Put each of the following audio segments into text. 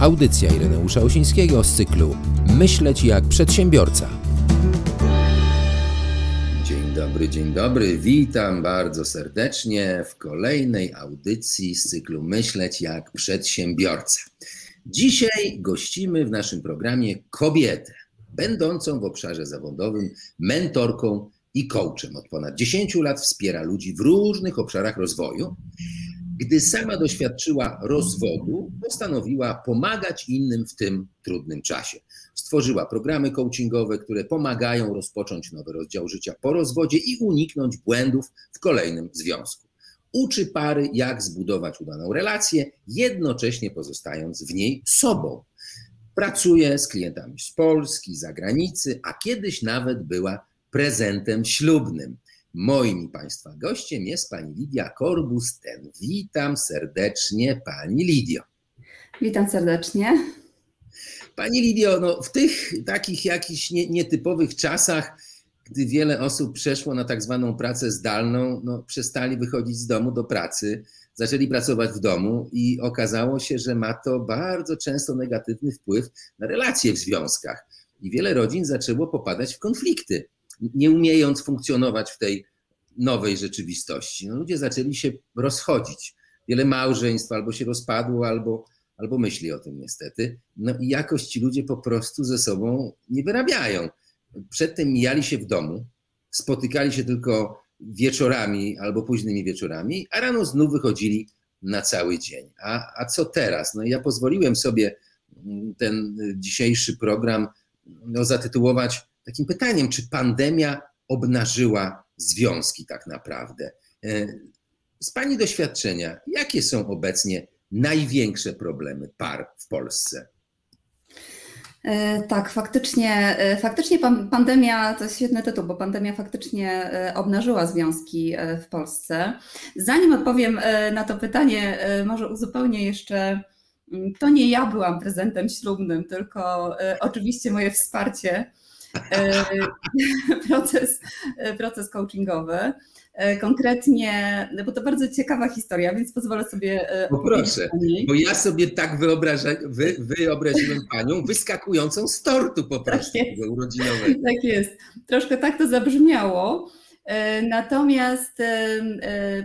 Audycja Ireneusza Osińskiego z cyklu Myśleć jak przedsiębiorca. Dzień dobry, dzień dobry. Witam bardzo serdecznie w kolejnej audycji z cyklu Myśleć jak przedsiębiorca. Dzisiaj gościmy w naszym programie kobietę, będącą w obszarze zawodowym mentorką i coachem. Od ponad 10 lat wspiera ludzi w różnych obszarach rozwoju gdy sama doświadczyła rozwodu, postanowiła pomagać innym w tym trudnym czasie. Stworzyła programy coachingowe, które pomagają rozpocząć nowy rozdział życia po rozwodzie i uniknąć błędów w kolejnym związku. Uczy pary, jak zbudować udaną relację, jednocześnie pozostając w niej sobą. Pracuje z klientami z Polski, zagranicy, a kiedyś nawet była prezentem ślubnym. Moim Państwa gościem jest pani Lidia Korbus-Ten. Witam serdecznie Pani Lidio. Witam serdecznie. Pani Lidio, no w tych takich jakichś nie, nietypowych czasach, gdy wiele osób przeszło na tak zwaną pracę zdalną, no, przestali wychodzić z domu do pracy, zaczęli pracować w domu i okazało się, że ma to bardzo często negatywny wpływ na relacje w związkach. I wiele rodzin zaczęło popadać w konflikty nie umiejąc funkcjonować w tej nowej rzeczywistości. No, ludzie zaczęli się rozchodzić. Wiele małżeństw albo się rozpadło, albo, albo myśli o tym niestety. No i jakoś ci ludzie po prostu ze sobą nie wyrabiają. Przedtem mijali się w domu, spotykali się tylko wieczorami albo późnymi wieczorami, a rano znów wychodzili na cały dzień. A, a co teraz? No ja pozwoliłem sobie ten dzisiejszy program no, zatytułować takim pytaniem, czy pandemia obnażyła związki tak naprawdę. E, z Pani doświadczenia, jakie są obecnie największe problemy par w Polsce? E, tak, faktycznie, e, faktycznie pandemia to jest świetny tytuł, bo pandemia faktycznie obnażyła związki w Polsce. Zanim odpowiem na to pytanie, może uzupełnię jeszcze, mm, to nie ja byłam prezentem ślubnym, tylko oczywiście moje wsparcie proces, e, proces coachingowy. E, konkretnie, bo to bardzo ciekawa historia, więc pozwolę sobie. Poproszę, bo ja sobie tak wyobraża, wy, wyobraziłem panią wyskakującą z tortu po tak prostu tak urodzinowego. Tak jest. Troszkę tak to zabrzmiało. Natomiast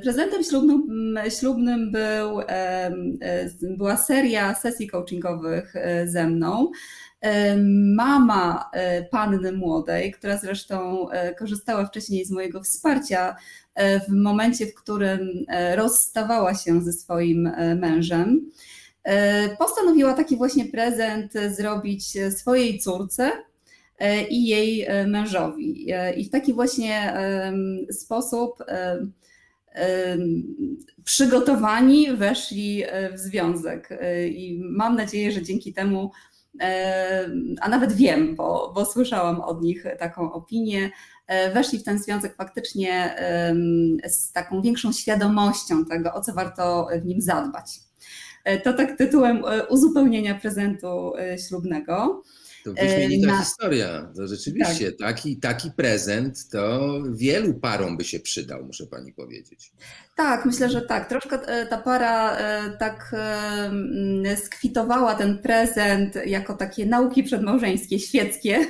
prezentem ślubnym, ślubnym był, była seria sesji coachingowych ze mną mama e, panny młodej, która zresztą e, korzystała wcześniej z mojego wsparcia e, w momencie, w którym rozstawała się ze swoim mężem, postanowiła taki właśnie prezent zrobić swojej córce i jej mężowi. I w taki właśnie sposób przygotowani weszli w związek. I mam nadzieję, że dzięki temu a nawet wiem, bo, bo słyszałam od nich taką opinię, e, weszli w ten związek faktycznie z taką większą świadomością tego, o co warto w nim zadbać. E, to tak tytułem e, uzupełnienia prezentu ślubnego. To wyśmienita Na... historia. To rzeczywiście tak. taki, taki prezent to wielu parom by się przydał, muszę pani powiedzieć. Tak, myślę, że tak. Troszkę e, ta para e, tak e, skwitowała ten prezent jako takie nauki przedmałżeńskie, świeckie,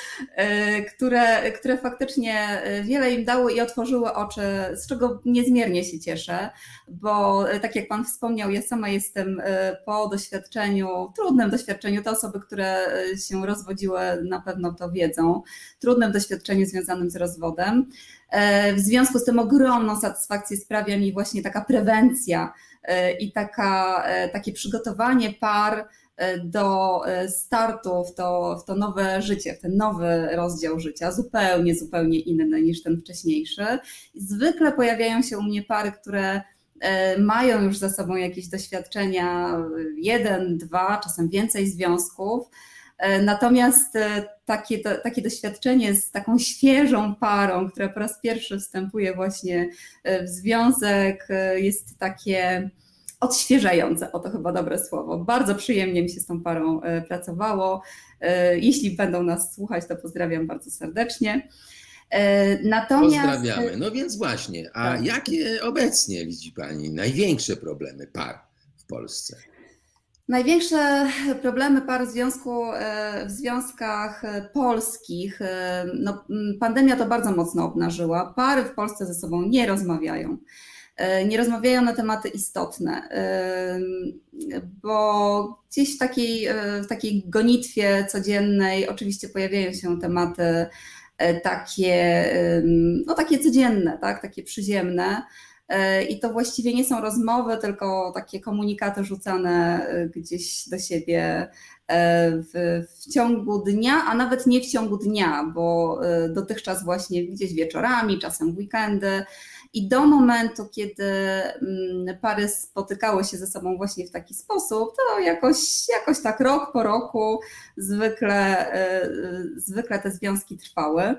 które, które faktycznie wiele im dało i otworzyły oczy, z czego niezmiernie się cieszę, bo tak jak Pan wspomniał, ja sama jestem po doświadczeniu, trudnym doświadczeniu, te osoby, które się rozwodziły na pewno to wiedzą, trudnym doświadczeniu związanym z rozwodem. W związku z tym ogromną satysfakcję sprawia mi właśnie taka prewencja e, i taka, e, takie przygotowanie par e, do startu w to, w to nowe życie, w ten nowy rozdział życia, zupełnie, zupełnie inny niż ten wcześniejszy. Zwykle pojawiają się u mnie pary, które mają już za sobą jakieś doświadczenia, jeden, dwa, czasem więcej związków E, natomiast e, takie, to, takie doświadczenie z taką świeżą parą, która po raz pierwszy wstępuje właśnie e, w związek, jest takie odświeżające, o to chyba dobre słowo. Bardzo przyjemnie mi się z tą parą pracowało. Jeśli będą nas słuchać, to pozdrawiam bardzo serdecznie. Natomiast... Pozdrawiamy. No więc właśnie, a tak. jakie obecnie widzi Pani największe problemy par w Polsce? Największe problemy par w, związku, w związkach polskich, no, pandemia to bardzo mocno obnażyła. Pary w Polsce ze sobą nie rozmawiają. E, nie rozmawiają na tematy istotne, e, bo gdzieś w takiej, e, w takiej gonitwie codziennej oczywiście pojawiają się tematy takie, no takie codzienne, tak, takie przyziemne. I to właściwie nie są rozmowy, tylko takie komunikaty rzucane gdzieś do siebie w, w, ciągu dnia, a nawet nie w ciągu dnia, bo dotychczas właśnie gdzieś wieczorami, czasem w weekendy i do momentu, kiedy mm, pary spotykały się ze sobą właśnie w taki sposób, to jakoś, jakoś tak rok po roku zwykle, e, zwykle te związki trwały.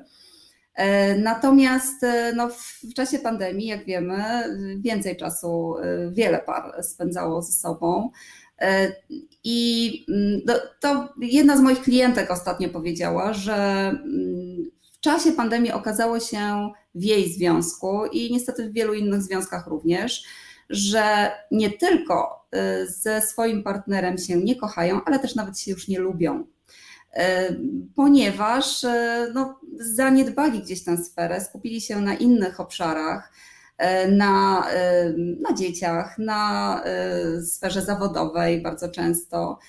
E, natomiast e, no, w czasie pandemii, jak wiemy, więcej czasu wiele par spędzało ze sobą. I mm, to jedna z moich klientek ostatnio powiedziała, że mm, w czasie pandemii okazało się, w jej związku i niestety w wielu innych związkach również, że nie tylko ze swoim partnerem się nie kochają, ale też nawet się już nie lubią. Ponieważ y, no, zaniedbali gdzieś tę sferę, skupili się na innych obszarach, na, na dzieciach, na sferze zawodowej bardzo często,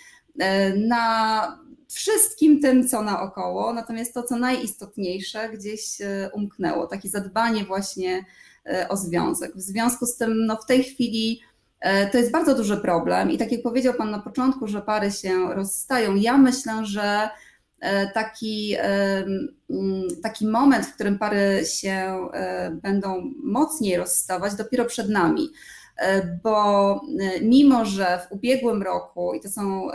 na wszystkim tym, co naokoło, natomiast to, co najistotniejsze, gdzieś e, umknęło, takie zadbanie właśnie e, o związek. W związku z tym, no w tej chwili e, to jest bardzo duży problem i tak jak powiedział Pan na początku, że pary się rozstają, ja myślę, że taki, taki moment, w którym pary się będą mocniej rozstawać, dopiero przed nami. Bo mimo, że w ubiegłym roku, i to, są,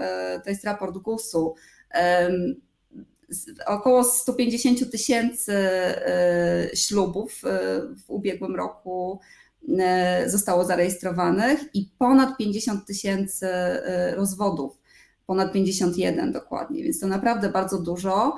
to jest raport GUS-u, Około 150 tysięcy e, ślubów e, w ubiegłym roku e, zostało zarejestrowanych i ponad 50 tysięcy rozwodów, ponad 51 dokładnie, więc to naprawdę bardzo dużo.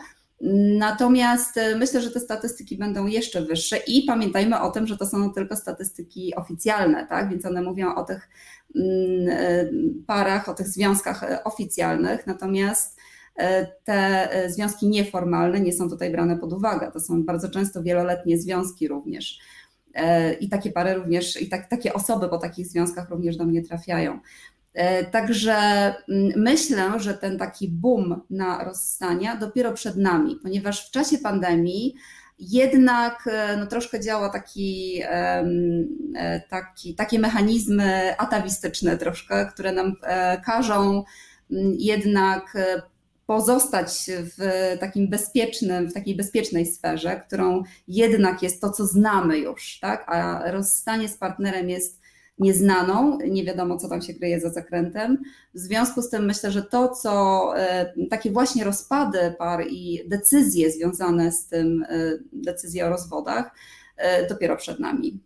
Natomiast myślę, że te statystyki będą jeszcze wyższe i pamiętajmy o tym, że to są tylko statystyki oficjalne, tak? Więc one mówią o tych mm, parach, o tych związkach oficjalnych. Natomiast E, te e, związki nieformalne nie są tutaj brane pod uwagę. To są bardzo często wieloletnie związki również. E, I takie pary również, i tak, takie osoby po takich związkach również do mnie trafiają. Także mm, myślę, że ten taki boom na rozstania dopiero przed nami, ponieważ w czasie pandemii jednak no, troszkę działa taki, taki, takie mechanizmy atawistyczne troszkę, które nam każą mm, jednak pozostać w takim bezpiecznym, w takiej bezpiecznej sferze, którą jednak jest to, co znamy już, tak? A rozstanie z partnerem jest nieznaną, nie wiadomo, co tam się kryje za zakrętem. W związku z tym myślę, że to, co e, takie właśnie rozpady par i decyzje związane z tym, e, decyzje o rozwodach, e, dopiero przed nami.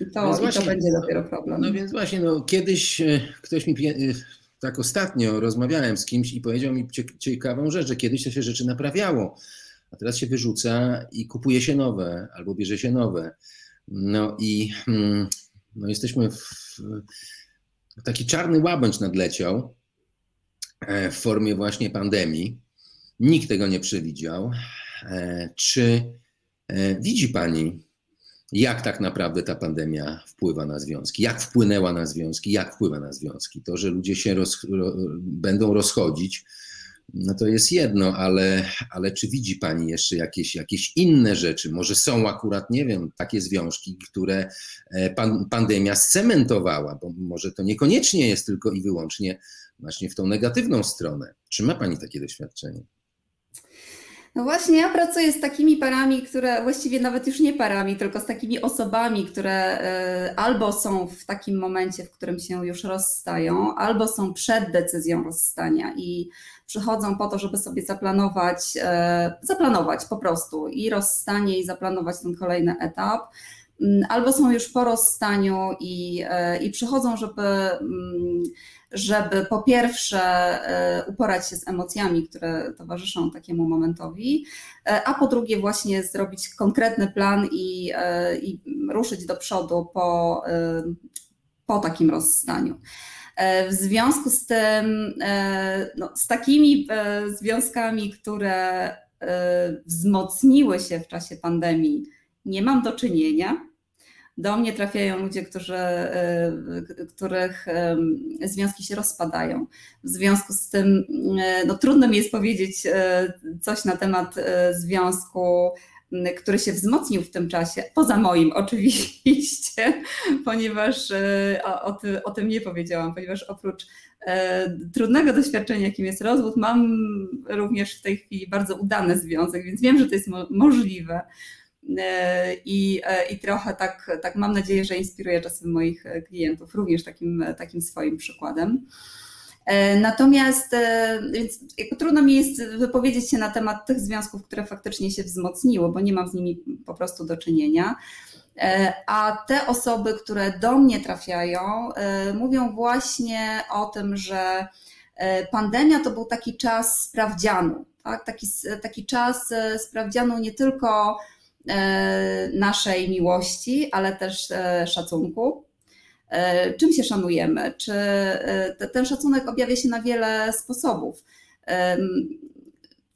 I to, no właśnie, i to będzie dopiero problem. No więc właśnie, no, kiedyś ktoś mi tak ostatnio rozmawiałem z kimś i powiedział mi ciekawą rzecz, że kiedyś to się rzeczy naprawiało, a teraz się wyrzuca i kupuje się nowe albo bierze się nowe. No i hmm, no jesteśmy w, taki czarny łabędź nadleciał e, w formie właśnie pandemii. Nikt tego nie przewidział. E, czy e, widzi Pani jak tak naprawdę ta pandemia wpływa na związki, jak wpłynęła na związki, jak wpływa na związki. To, że ludzie się roz, ro, będą rozchodzić, no to jest jedno, ale, ale czy widzi Pani jeszcze jakieś, jakieś inne rzeczy? Może są akurat, nie wiem, takie związki, które e, pan, pandemia scementowała, bo może to niekoniecznie jest tylko i wyłącznie właśnie w tą negatywną stronę. Czy ma Pani takie doświadczenie? No właśnie, ja pracuję z takimi parami, które właściwie nawet już nie parami, tylko z takimi osobami, które e, albo są w takim momencie, w którym się już rozstają, albo są przed decyzją rozstania i przychodzą po to, żeby sobie zaplanować, e, zaplanować po prostu i rozstanie, i zaplanować ten kolejny etap albo są już po rozstaniu i, e, i przychodzą, żeby mm, żeby po pierwsze e, uporać się z emocjami, które towarzyszą takiemu momentowi, e, a po drugie właśnie zrobić konkretny plan i, i ruszyć do przodu po, po takim rozstaniu. W związku z tym, no, z takimi związkami, które wzmocniły się w czasie pandemii, nie mam do czynienia. Do mnie trafiają ludzie, którzy, e, których związki się rozpadają. W związku z tym e, no, trudno mi jest powiedzieć e, coś na temat związku, który się wzmocnił w tym czasie, poza moim oczywiście, ponieważ o, o, ty, o tym nie powiedziałam, ponieważ oprócz trudnego doświadczenia, jakim jest rozwód, mam również w tej chwili bardzo udany związek, więc wiem, że to jest mo możliwe. E, I, e, i trochę tak, tak mam nadzieję, że inspiruje czasem moich klientów również takim, takim swoim przykładem. E, natomiast więc trudno mi jest wypowiedzieć się na temat tych związków, które faktycznie się wzmocniły, bo nie mam z nimi po prostu do czynienia. A te osoby, które do mnie trafiają, mówią właśnie o tym, że pandemia to był taki czas sprawdzianu, tak? taki, taki czas sprawdzianu nie tylko E, naszej miłości, ale też e, szacunku. E, czym się szanujemy? Czy ten szacunek objawia się na wiele sposobów?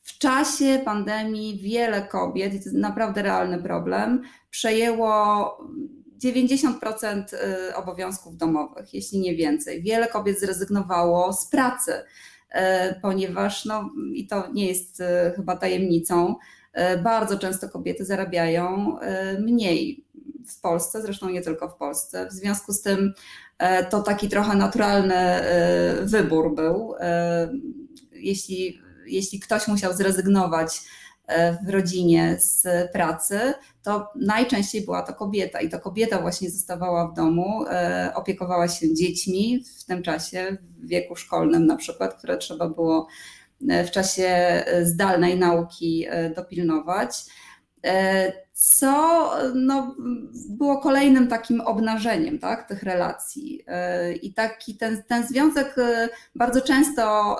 W czasie pandemii wiele kobiet, i to jest naprawdę realny problem, przejęło 90% obowiązków domowych, jeśli nie więcej. Wiele kobiet zrezygnowało z pracy, ponieważ, no i to nie jest chyba tajemnicą, E, bardzo często kobiety zarabiają e, mniej w Polsce, zresztą nie tylko w Polsce. W związku z tym e, to taki trochę naturalny wybór był. Jeśli, jeśli ktoś musiał zrezygnować w rodzinie z pracy, to najczęściej była to kobieta i to kobieta właśnie zostawała w domu, opiekowała się dziećmi w tym czasie, w wieku szkolnym na przykład, które trzeba było w czasie e, zdalnej nauki e, dopilnować, e, co no, było kolejnym takim obnażeniem tak, tych relacji. I taki ten, ten związek bardzo często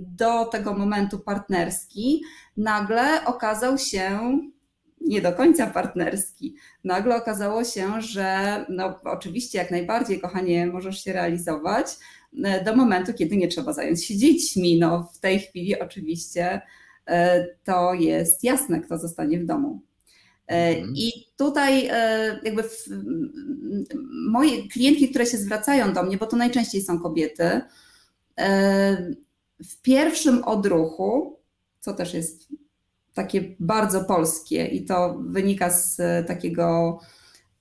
do tego momentu partnerski nagle okazał się nie do końca partnerski. Nagle okazało się, że no, oczywiście jak najbardziej, kochanie, możesz się realizować, E, do momentu, kiedy nie trzeba zająć się dziećmi. No, w tej chwili oczywiście e, to jest jasne, kto zostanie w domu. E, mhm. I tutaj jakby moje klientki, które się zwracają do mnie, bo to najczęściej są kobiety, w pierwszym odruchu, co też jest takie bardzo polskie i to wynika z takiego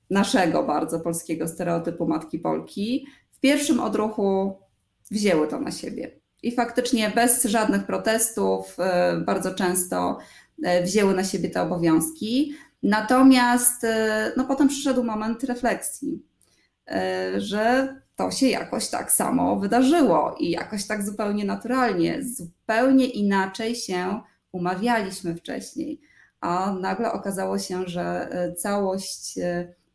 naszego bardzo polskiego stereotypu matki Polki, w pierwszym odruchu wzięły to na siebie. I faktycznie bez żadnych protestów, e, bardzo często e, wzięły na siebie te obowiązki. Natomiast e, no, potem przyszedł moment refleksji, że to się jakoś tak samo wydarzyło i jakoś tak zupełnie naturalnie, zupełnie inaczej się umawialiśmy wcześniej, a nagle okazało się, że całość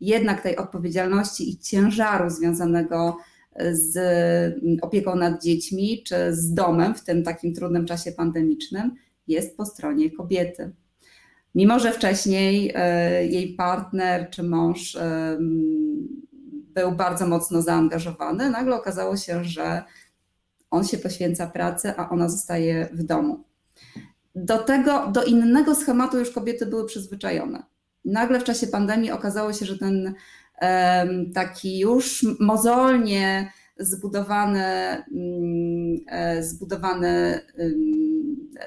jednak tej odpowiedzialności i ciężaru związanego z opieką nad dziećmi czy z domem w tym takim trudnym czasie pandemicznym jest po stronie kobiety. Mimo, że wcześniej e, jej partner czy mąż e, był bardzo mocno zaangażowany, nagle okazało się, że on się poświęca pracy, a ona zostaje w domu. Do tego, do innego schematu już kobiety były przyzwyczajone. Nagle w czasie pandemii okazało się, że ten taki już mozolnie zbudowany, mm, e, zbudowany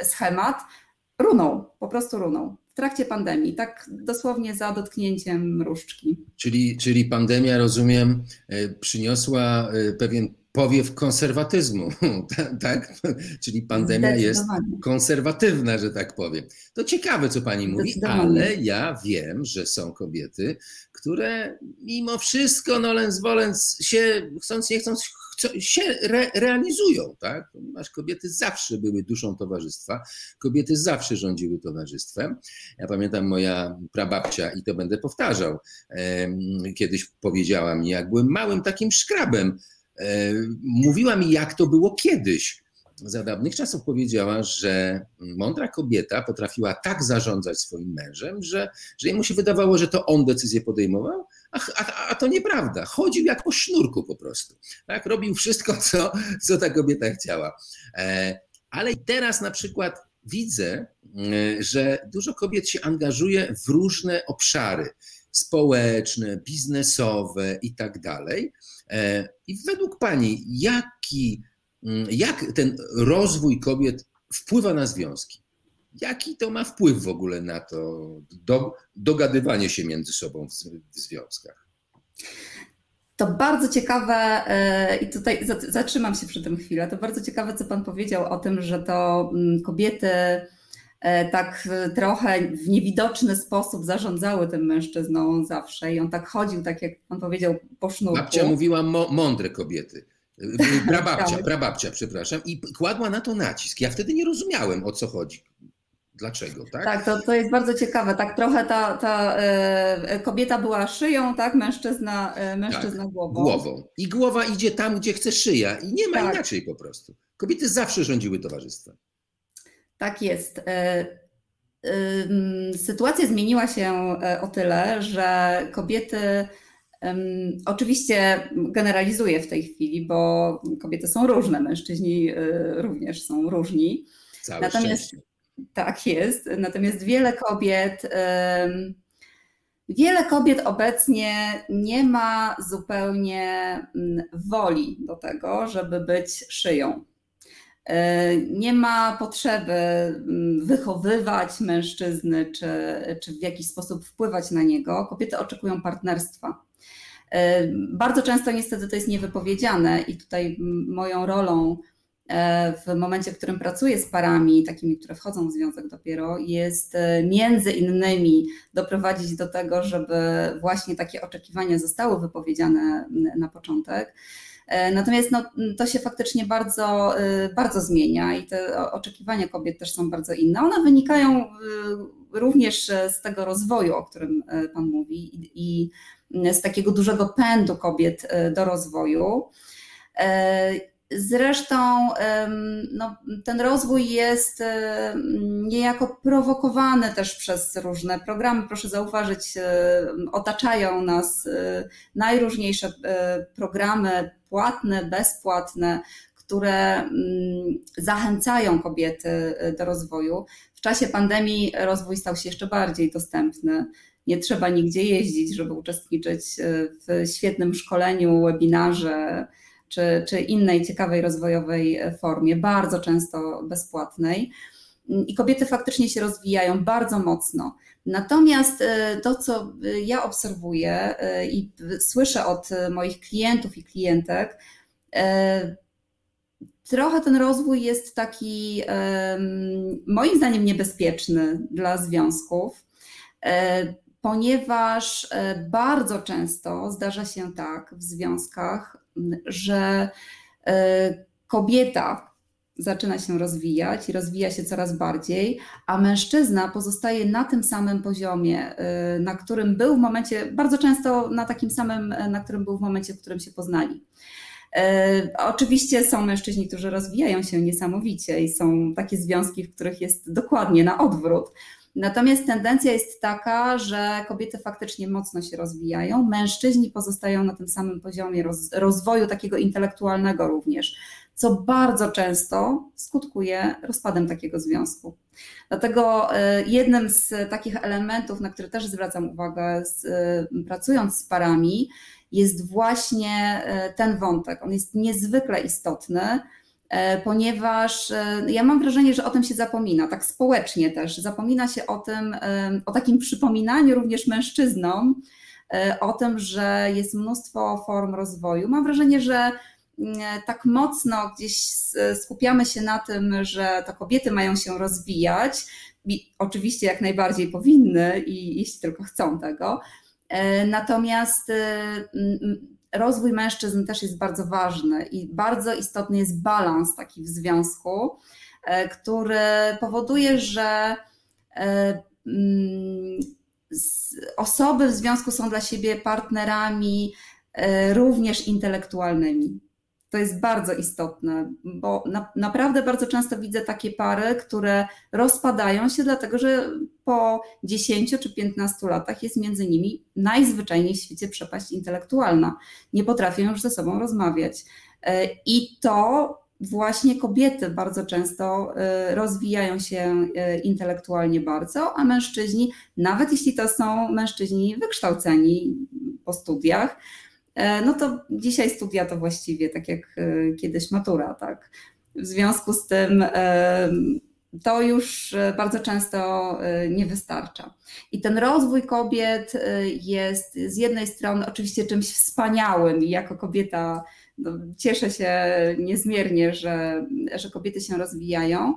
schemat runął, po prostu runął w trakcie pandemii, tak dosłownie za dotknięciem różdżki. Czyli, czyli pandemia, rozumiem, e, przyniosła e, pewien powiew konserwatyzmu, tak? Czyli pandemia jest konserwatywna, że tak powiem. To ciekawe, co pani mówi, ale ja wiem, że są kobiety, które mimo wszystko, nolens volens, się chcąc, nie chcąc, się re, realizują, tak? Ponieważ kobiety zawsze były duszą towarzystwa, kobiety zawsze rządziły towarzystwem. Ja pamiętam moja prababcia, i to będę powtarzał, kiedyś powiedziała mi, jak byłem małym takim szkrabem, mówiła mi, jak to było kiedyś. Za dawnych czasów powiedziała, że mądra kobieta potrafiła tak zarządzać swoim mężem, że, że jemu się wydawało, że to on decyzję podejmował, a, a, a to nieprawda. Chodził jak po sznurku po prostu. Tak? Robił wszystko, co, co ta kobieta chciała. E, ale teraz na przykład widzę, e, że dużo kobiet się angażuje w różne obszary społeczne, biznesowe i tak dalej. E, I według Pani, jaki, jak ten rozwój kobiet wpływa na związki? Jaki to ma wpływ w ogóle na to do, dogadywanie się między sobą w, w związkach? To bardzo ciekawe, e, i tutaj zatrzymam się przy tym chwilę. To bardzo ciekawe, co Pan powiedział o tym, że to mm, kobiety E, tak trochę w niewidoczny sposób zarządzały tym mężczyzną zawsze i on tak chodził, tak jak on powiedział, po sznurku. Babcia mówiła mądre kobiety. Prababcia, prababcia, przepraszam, i kładła na to nacisk. Ja wtedy nie rozumiałem, o co chodzi. Dlaczego, tak? Tak, to, to jest bardzo ciekawe. Tak trochę ta, ta e, kobieta była szyją, tak? Mężczyzna, e, mężczyzna tak, głową. Głową. I głowa idzie tam, gdzie chce szyja. I nie ma tak. inaczej po prostu. Kobiety zawsze rządziły towarzystwem. Tak jest. E, sytuacja zmieniła się e, o tyle, że kobiety, oczywiście generalizuję w tej chwili, bo kobiety są różne, mężczyźni e, również są różni. Całe Natomiast szczęście. tak jest. Natomiast wiele kobiet, wiele kobiet obecnie nie ma zupełnie woli do tego, żeby być szyją. E, nie ma potrzeby mm, wychowywać mężczyzny czy, czy w jakiś sposób wpływać na niego. Kobiety oczekują partnerstwa. E, bardzo często niestety to jest niewypowiedziane i tutaj moją rolą e, w momencie, w którym pracuję z parami, takimi, które wchodzą w związek dopiero, jest między innymi doprowadzić do tego, żeby właśnie takie oczekiwania zostały wypowiedziane na początek. E, natomiast no, to się faktycznie bardzo, e, bardzo zmienia i te oczekiwania kobiet też są bardzo inne. One wynikają e, również z tego rozwoju, o którym Pan mówi, i z takiego dużego pędu kobiet do rozwoju. Zresztą no, ten rozwój jest niejako prowokowany też przez różne programy. Proszę zauważyć, otaczają nas najróżniejsze programy płatne, bezpłatne, które mm, zachęcają kobiety do rozwoju. W czasie pandemii rozwój stał się jeszcze bardziej dostępny. Nie trzeba nigdzie jeździć, żeby uczestniczyć w świetnym szkoleniu, webinarze czy, czy innej ciekawej rozwojowej formie, bardzo często bezpłatnej. I kobiety faktycznie się rozwijają bardzo mocno. Natomiast e, to, co ja obserwuję e, i słyszę od moich klientów i klientek, e, trochę ten rozwój jest taki, moim zdaniem, niebezpieczny dla związków, ponieważ bardzo często zdarza się tak w związkach, że kobieta, zaczyna się rozwijać i rozwija się coraz bardziej, a mężczyzna pozostaje na tym samym poziomie, y, na którym był w momencie, bardzo często na takim samym, na którym był w momencie, w którym się poznali. Oczywiście są mężczyźni, którzy rozwijają się niesamowicie i są takie związki, w których jest dokładnie na odwrót. Natomiast tendencja jest taka, że kobiety faktycznie mocno się rozwijają, mężczyźni pozostają na tym samym poziomie roz, rozwoju takiego intelektualnego również co bardzo często skutkuje rozpadem takiego związku. Dlatego e, jednym z takich elementów, na które też zwracam uwagę, z, e, pracując z parami, jest właśnie e, ten wątek. On jest niezwykle istotny, ponieważ ja mam wrażenie, że o tym się zapomina, tak społecznie też. Zapomina się o tym, o takim przypominaniu również mężczyznom, o tym, że jest mnóstwo form rozwoju. Mam wrażenie, że tak mocno gdzieś skupiamy się na tym, że to kobiety mają się rozwijać, i oczywiście jak najbardziej powinny, i jeśli tylko chcą tego. E, natomiast e, rozwój mężczyzn też jest bardzo ważny i bardzo istotny jest balans taki w związku, e, który powoduje, że osoby w związku są dla siebie partnerami również intelektualnymi. To jest bardzo istotne, bo na, naprawdę bardzo często widzę takie pary, które rozpadają się, dlatego że po 10 czy 15 latach jest między nimi najzwyczajniej w świecie przepaść intelektualna. Nie potrafią już ze sobą rozmawiać. E, I to właśnie kobiety bardzo często e, rozwijają się e, intelektualnie bardzo, a mężczyźni, nawet jeśli to są mężczyźni wykształceni po studiach, no to dzisiaj studia to właściwie tak jak kiedyś matura, tak. W związku z tym to już bardzo często nie wystarcza. I ten rozwój kobiet jest z jednej strony oczywiście czymś wspaniałym i jako kobieta no, cieszę się niezmiernie, że, że kobiety się rozwijają,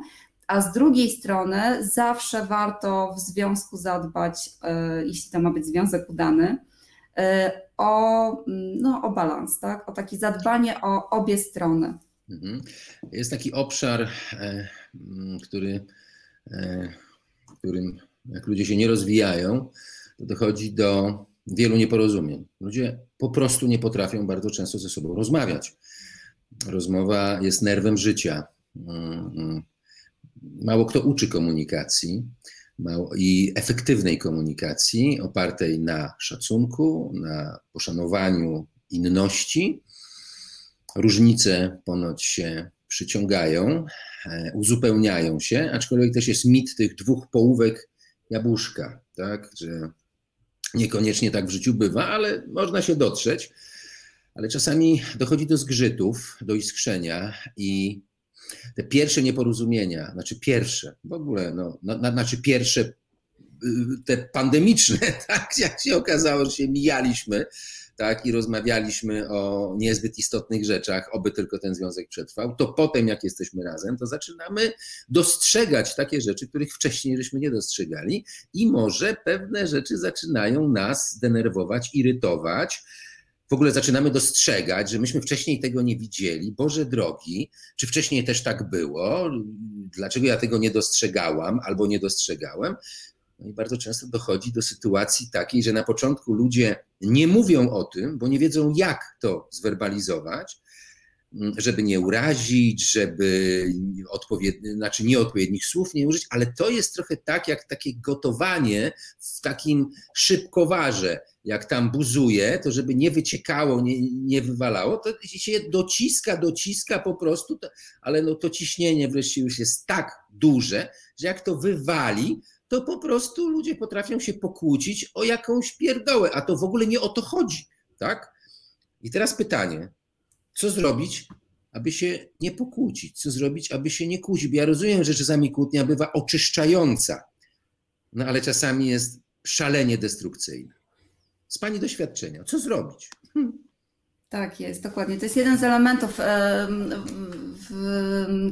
a z drugiej strony zawsze warto w związku zadbać, e, jeśli to ma być związek udany, e, o, no, o balans, tak? o takie zadbanie o obie strony. Mhm. Jest taki obszar, e, który, którym jak ludzie się nie rozwijają, to dochodzi do wielu nieporozumień. Ludzie po prostu nie potrafią bardzo często ze sobą rozmawiać. Rozmowa jest nerwem życia. Mało kto uczy komunikacji i efektywnej komunikacji opartej na szacunku, na poszanowaniu inności. Różnice ponoć się przyciągają, e, uzupełniają się, aczkolwiek też jest mit tych dwóch połówek jabłuszka, tak, że Niekoniecznie tak w życiu bywa, ale można się dotrzeć. Ale czasami dochodzi do zgrzytów, do iskrzenia i te pierwsze nieporozumienia, znaczy pierwsze, w ogóle, no, na, znaczy pierwsze y, te pandemiczne, tak, jak się okazało, że się mijaliśmy, tak, i rozmawialiśmy o niezbyt istotnych rzeczach, oby tylko ten związek przetrwał, to potem, jak jesteśmy razem, to zaczynamy dostrzegać takie rzeczy, których wcześniej żeśmy nie dostrzegali, i może pewne rzeczy zaczynają nas denerwować, irytować. W ogóle zaczynamy dostrzegać, że myśmy wcześniej tego nie widzieli. Boże drogi, czy wcześniej też tak było? Dlaczego ja tego nie dostrzegałam albo nie dostrzegałem? No i bardzo często dochodzi do sytuacji takiej, że na początku ludzie nie mówią o tym, bo nie wiedzą, jak to zwerbalizować, żeby nie urazić, żeby odpowiedni, znaczy nieodpowiednich słów nie użyć, ale to jest trochę tak, jak takie gotowanie w takim szybkowarze. Jak tam buzuje, to żeby nie wyciekało, nie, nie wywalało, to się dociska, dociska po prostu, to, ale no to ciśnienie wreszcie już jest tak duże, że jak to wywali, to po prostu ludzie potrafią się pokłócić o jakąś pierdołę, a to w ogóle nie o to chodzi, tak? I teraz pytanie, co zrobić, aby się nie pokłócić? Co zrobić, aby się nie kłócić? Bo ja rozumiem, że czasami kłótnia bywa oczyszczająca, no ale czasami jest szalenie destrukcyjna. Z Pani doświadczenia, co zrobić? Tak jest, dokładnie. To jest jeden z elementów,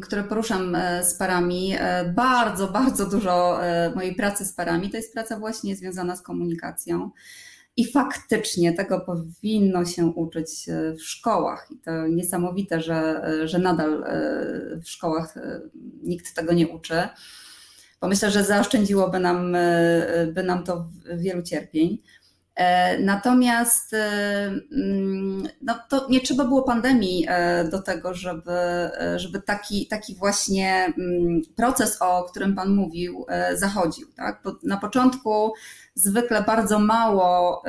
które poruszam e, z parami. E, bardzo, bardzo dużo e, mojej pracy z parami to jest praca właśnie związana z komunikacją. I faktycznie tego powinno się uczyć w szkołach. I to niesamowite, że, że nadal w szkołach nikt tego nie uczy. Bo myślę, że zaoszczędziłoby nam, by nam to wielu cierpień. E, natomiast e, mm, no, to nie trzeba było pandemii e, do tego, żeby, żeby taki, taki właśnie mm, proces, o którym Pan mówił, zachodził. Tak? Bo na początku zwykle bardzo mało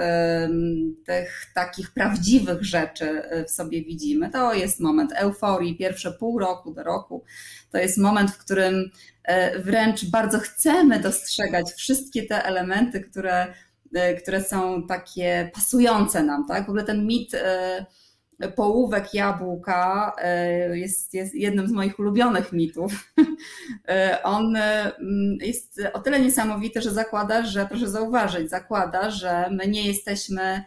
tych takich prawdziwych rzeczy w sobie widzimy. To jest moment euforii, pierwsze pół roku do roku. To jest moment, w którym wręcz bardzo chcemy dostrzegać wszystkie te elementy, które które są takie pasujące nam, tak? W ogóle ten mit e, połówek jabłka e, jest, jest jednym z moich ulubionych mitów. On jest o tyle niesamowity, że zakłada, że, proszę zauważyć, zakłada, że my nie jesteśmy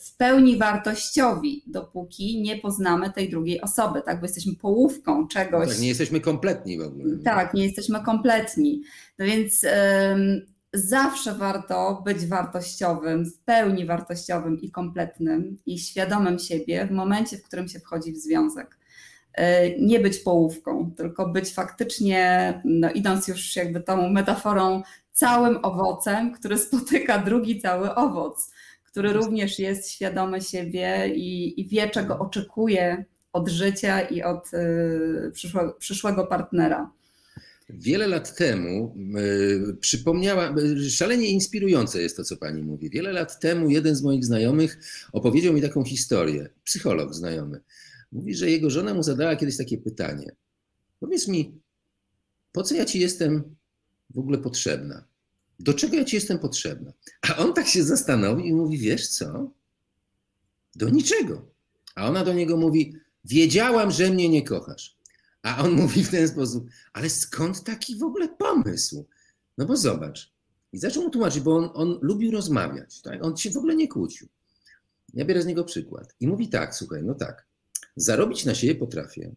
w pełni wartościowi, dopóki nie poznamy tej drugiej osoby, tak? Bo jesteśmy połówką czegoś. tak, nie jesteśmy kompletni w ogóle. Tak, nie jesteśmy kompletni. No więc zawsze warto być wartościowym, w pełni wartościowym i kompletnym i świadomym siebie w momencie, w którym się wchodzi w związek. E, nie być połówką, tylko być faktycznie, no idąc już jakby tą metaforą, całym owocem, który spotyka drugi cały owoc, który również jest świadomy siebie i, i wie, czego oczekuje od życia i od przyszłego, przyszłego partnera. Wiele lat temu y, przypomniała, szalenie inspirujące jest to, co pani mówi. Wiele lat temu jeden z moich znajomych opowiedział mi taką historię, psycholog znajomy. Mówi, że jego żona mu zadała kiedyś takie pytanie. Powiedz mi, po co ja ci jestem w ogóle potrzebna? Do czego ja ci jestem potrzebna? A on tak się zastanowił i mówi, wiesz co? Do niczego. A ona do niego mówi, wiedziałam, że mnie nie kochasz. A on mówi w ten sposób, ale skąd taki w ogóle pomysł? No bo zobacz. I zaczął mu tłumaczyć, bo on, on lubił rozmawiać, tak? on się w ogóle nie kłócił. Ja biorę z niego przykład. I mówi tak, słuchaj, no tak, zarobić na siebie potrafię,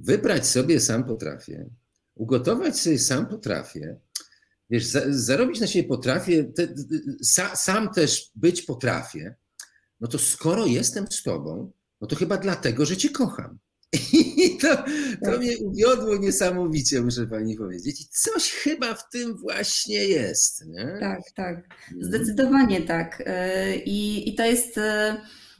wybrać sobie sam potrafię, ugotować sobie sam potrafię, wiesz, za, zarobić na siebie potrafię, te, sa, sam też być potrafię, no to skoro jestem z tobą, no to chyba dlatego, że cię kocham. I to, to tak. mnie uwiodło niesamowicie, muszę pani powiedzieć. I coś chyba w tym właśnie jest. Nie? Tak, tak. Mhm. Zdecydowanie tak. Y, I, i to jest. Y,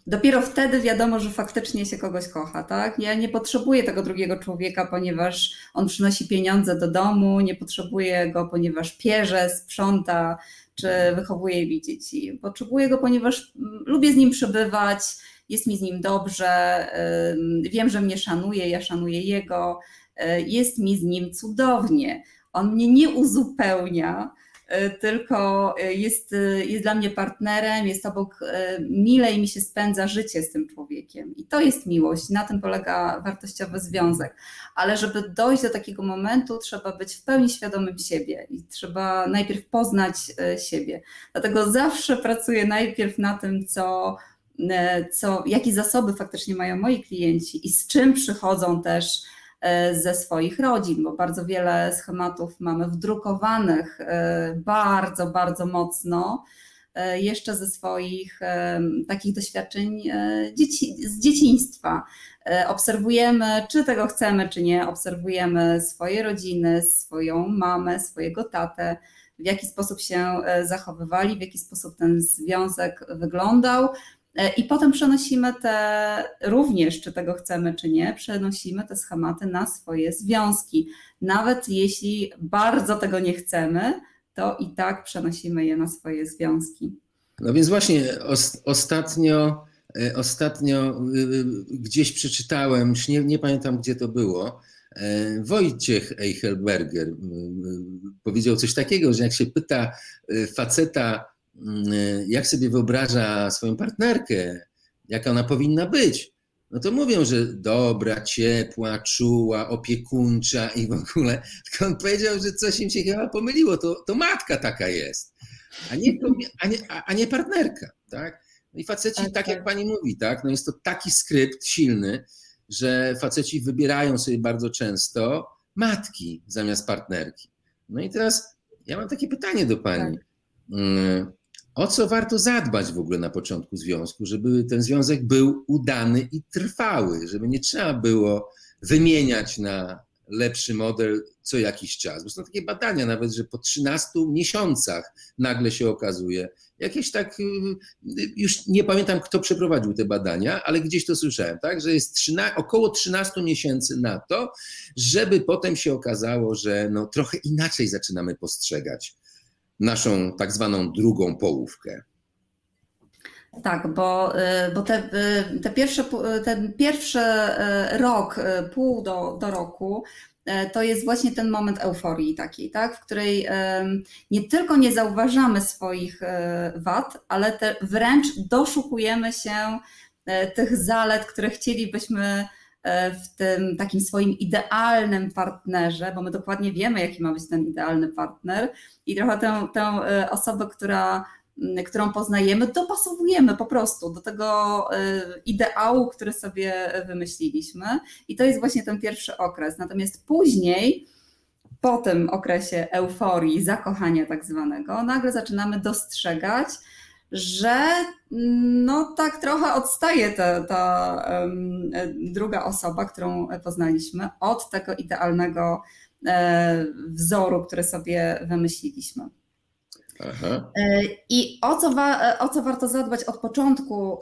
dopiero wtedy wiadomo, że faktycznie się kogoś kocha, tak? Ja nie potrzebuję tego drugiego człowieka, ponieważ on przynosi pieniądze do domu, nie potrzebuję go, ponieważ pierze, sprząta, czy wychowuje mi dzieci. Potrzebuję go, ponieważ mm, lubię z nim przebywać, jest mi z nim dobrze, wiem, że mnie szanuje, ja szanuję jego, e, jest mi z nim cudownie. On mnie nie uzupełnia, e, tylko e, jest, jest dla mnie partnerem, jest obok, milej mi się spędza życie z tym człowiekiem. I to jest miłość, na tym polega wartościowy związek. Ale żeby dojść do takiego momentu, trzeba być w pełni świadomym siebie i trzeba najpierw poznać siebie. Dlatego zawsze pracuję najpierw na tym, co co, jakie zasoby faktycznie mają moi klienci i z czym przychodzą też e, ze swoich rodzin, bo bardzo wiele schematów mamy wdrukowanych e, bardzo, bardzo mocno jeszcze ze swoich takich doświadczeń dzieci, z dzieciństwa. Obserwujemy, czy tego chcemy, czy nie, obserwujemy swoje rodziny, swoją mamę, swojego tatę, w jaki sposób się zachowywali, w jaki sposób ten związek wyglądał, E, I potem przenosimy te, również czy tego chcemy, czy nie, przenosimy te schematy na swoje związki. Nawet jeśli bardzo tego nie chcemy, to i tak przenosimy je na swoje związki. No więc właśnie ostatnio, e, ostatnio y, gdzieś przeczytałem, już nie, nie pamiętam gdzie to było, e, Wojciech Eichelberger powiedział coś takiego, że jak się pyta faceta, jak sobie wyobraża swoją partnerkę, jaka ona powinna być, no to mówią, że dobra, ciepła, czuła, opiekuńcza i w ogóle. Tylko on powiedział, że coś im się chyba pomyliło, to, to matka taka jest, a nie, a nie, a nie partnerka, tak? No i faceci, tak, tak jak tak. pani mówi, tak, no jest to taki skrypt silny, że faceci wybierają sobie bardzo często matki zamiast partnerki. No i teraz ja mam takie pytanie do pani. Tak. O co warto zadbać w ogóle na początku związku, żeby ten związek był udany i trwały, żeby nie trzeba było wymieniać na lepszy model co jakiś czas. Bo są takie badania nawet, że po 13 miesiącach nagle się okazuje, jakieś tak, y, już nie pamiętam kto przeprowadził te badania, ale gdzieś to słyszałem, tak, że jest 13, około 13 miesięcy na to, żeby potem się okazało, że no, trochę inaczej zaczynamy postrzegać naszą tak zwaną drugą połówkę. Tak, bo, y, bo te, y, te pierwsze, ten pierwszy y, rok, pół do, do roku, to jest właśnie ten moment euforii takiej, tak, w której nie tylko nie zauważamy swoich wad, ale wręcz doszukujemy się tych zalet, które chcielibyśmy w tym takim swoim idealnym partnerze, bo my dokładnie wiemy, jaki ma być ten idealny partner i trochę tę, tę e, osobę, która, którą poznajemy, dopasowujemy po prostu do tego e, ideału, który sobie wymyśliliśmy. I to jest właśnie ten pierwszy okres. Natomiast później, po tym okresie euforii, zakochania tak zwanego, nagle zaczynamy dostrzegać, że no tak trochę odstaje ta, ta um, druga osoba, którą poznaliśmy, od tego idealnego e, wzoru, który sobie wymyśliliśmy. Aha. I o co, wa- o co warto zadbać od początku,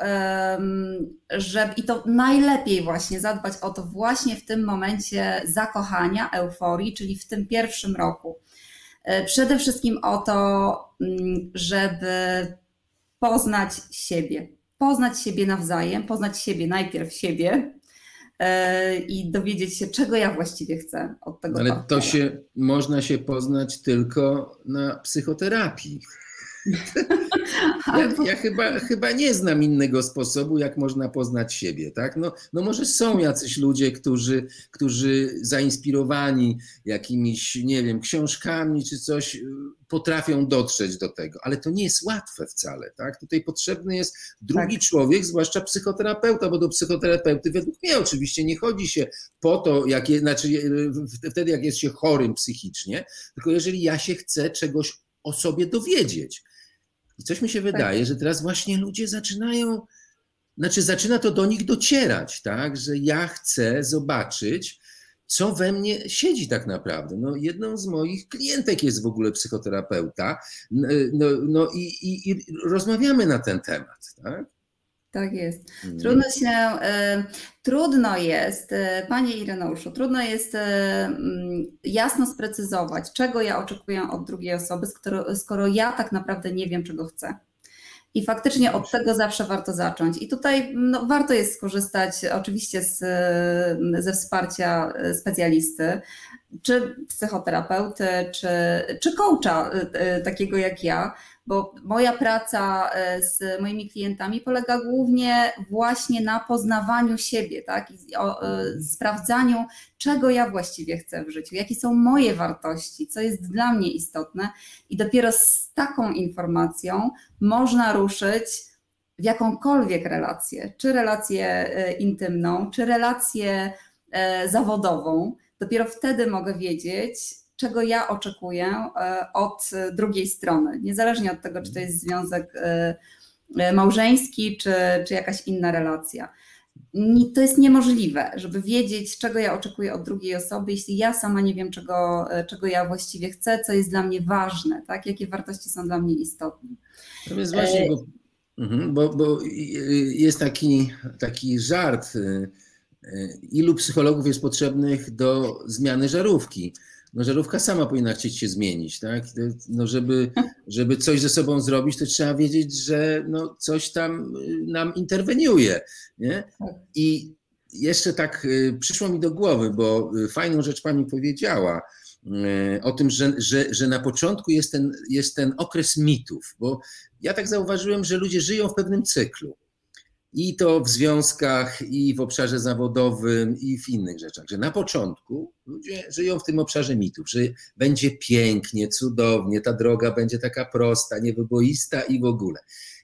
żeby, i to najlepiej właśnie zadbać o to właśnie w tym momencie zakochania, euforii, czyli w tym pierwszym roku. Przede wszystkim o to, mm, żeby poznać siebie, poznać siebie nawzajem, poznać siebie najpierw siebie, e, i dowiedzieć się, czego ja właściwie chcę od tego. Ale partnera. to się można się poznać tylko na psychoterapii. Ja, ja, chyba, chyba nie znam innego sposobu, jak można poznać siebie. Tak? No, no może są jacyś ludzie, którzy, którzy zainspirowani jakimiś, nie wiem, książkami czy coś, potrafią dotrzeć do tego, ale to nie jest łatwe wcale. Tak? Tutaj potrzebny jest drugi tak. człowiek, zwłaszcza psychoterapeuta, bo do psychoterapeuty według mnie oczywiście nie chodzi się po to, jak je, znaczy wtedy jak jest się chorym psychicznie, tylko jeżeli ja się chcę czegoś o sobie dowiedzieć. I coś mi się wydaje, tak. że teraz właśnie ludzie zaczynają, znaczy zaczyna to do nich docierać, tak, że ja chcę zobaczyć, co we mnie siedzi tak naprawdę. No, jedną z moich klientek jest w ogóle psychoterapeuta, no, no i, i, i rozmawiamy na ten temat, tak? Tak jest. Mm. Trudno się, y, trudno jest, y, Panie Ireneuszu, trudno jest y, mm, jasno sprecyzować, czego ja oczekuję od drugiej osoby, skoro, skoro ja tak naprawdę nie wiem, czego chcę. I faktycznie od tego zawsze warto zacząć. I tutaj no, warto jest skorzystać oczywiście z, ze wsparcia specjalisty, czy psychoterapeuty, czy, czy coacha takiego jak ja, bo moja praca e, z moimi klientami polega głównie właśnie na poznawaniu siebie, tak? I o, sprawdzaniu, czego ja właściwie chcę w życiu, jakie są moje wartości, co jest dla mnie istotne, i dopiero z taką informacją można ruszyć w jakąkolwiek relację, czy relację intymną, czy relację zawodową. Dopiero wtedy mogę wiedzieć, czego ja oczekuję e, od drugiej strony, niezależnie od tego, czy to jest związek e, e, małżeński, czy, czy jakaś inna relacja. To jest niemożliwe, żeby wiedzieć, czego ja oczekuję od drugiej osoby, jeśli ja sama nie wiem, czego, czego ja właściwie chcę, co jest dla mnie ważne, tak? jakie wartości są dla mnie istotne. Natomiast właśnie, bo, mhm, bo, bo jest taki, taki żart, ilu psychologów jest potrzebnych do zmiany żarówki no żarówka sama powinna chcieć się zmienić, tak? No żeby, żeby coś ze sobą zrobić, to trzeba wiedzieć, że no coś tam y, nam interweniuje, nie? I jeszcze tak y, przyszło mi do głowy, bo y, fajną rzecz pani powiedziała o tym, że, że, że na początku jest ten, jest ten okres mitów, bo ja tak zauważyłem, że ludzie żyją w pewnym cyklu. I to w związkach, i w obszarze zawodowym, i w innych rzeczach. Że na początku ludzie żyją w tym obszarze mitów, że będzie pięknie, cudownie, ta droga będzie taka prosta, niewyboista i w ogóle.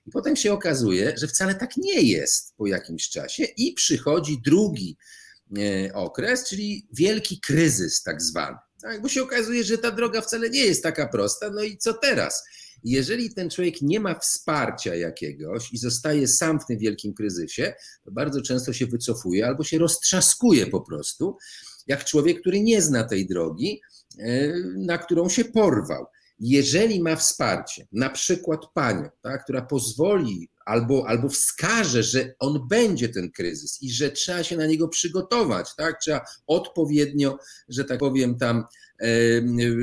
I potem się okazuje, że wcale tak nie jest po jakimś czasie, i przychodzi drugi e, okres, czyli wielki kryzys, tak zwany. Tak, bo się okazuje, że ta droga wcale nie jest taka prosta, no i co teraz? Jeżeli ten człowiek nie ma wsparcia jakiegoś i zostaje sam w tym wielkim kryzysie, to bardzo często się wycofuje albo się roztrzaskuje po prostu, jak człowiek, który nie zna tej drogi, e, na którą się porwał. Jeżeli ma wsparcie, na przykład panią, tak, która pozwoli albo, albo wskaże, że on będzie ten kryzys i że trzeba się na niego przygotować, tak, trzeba odpowiednio, że tak powiem, tam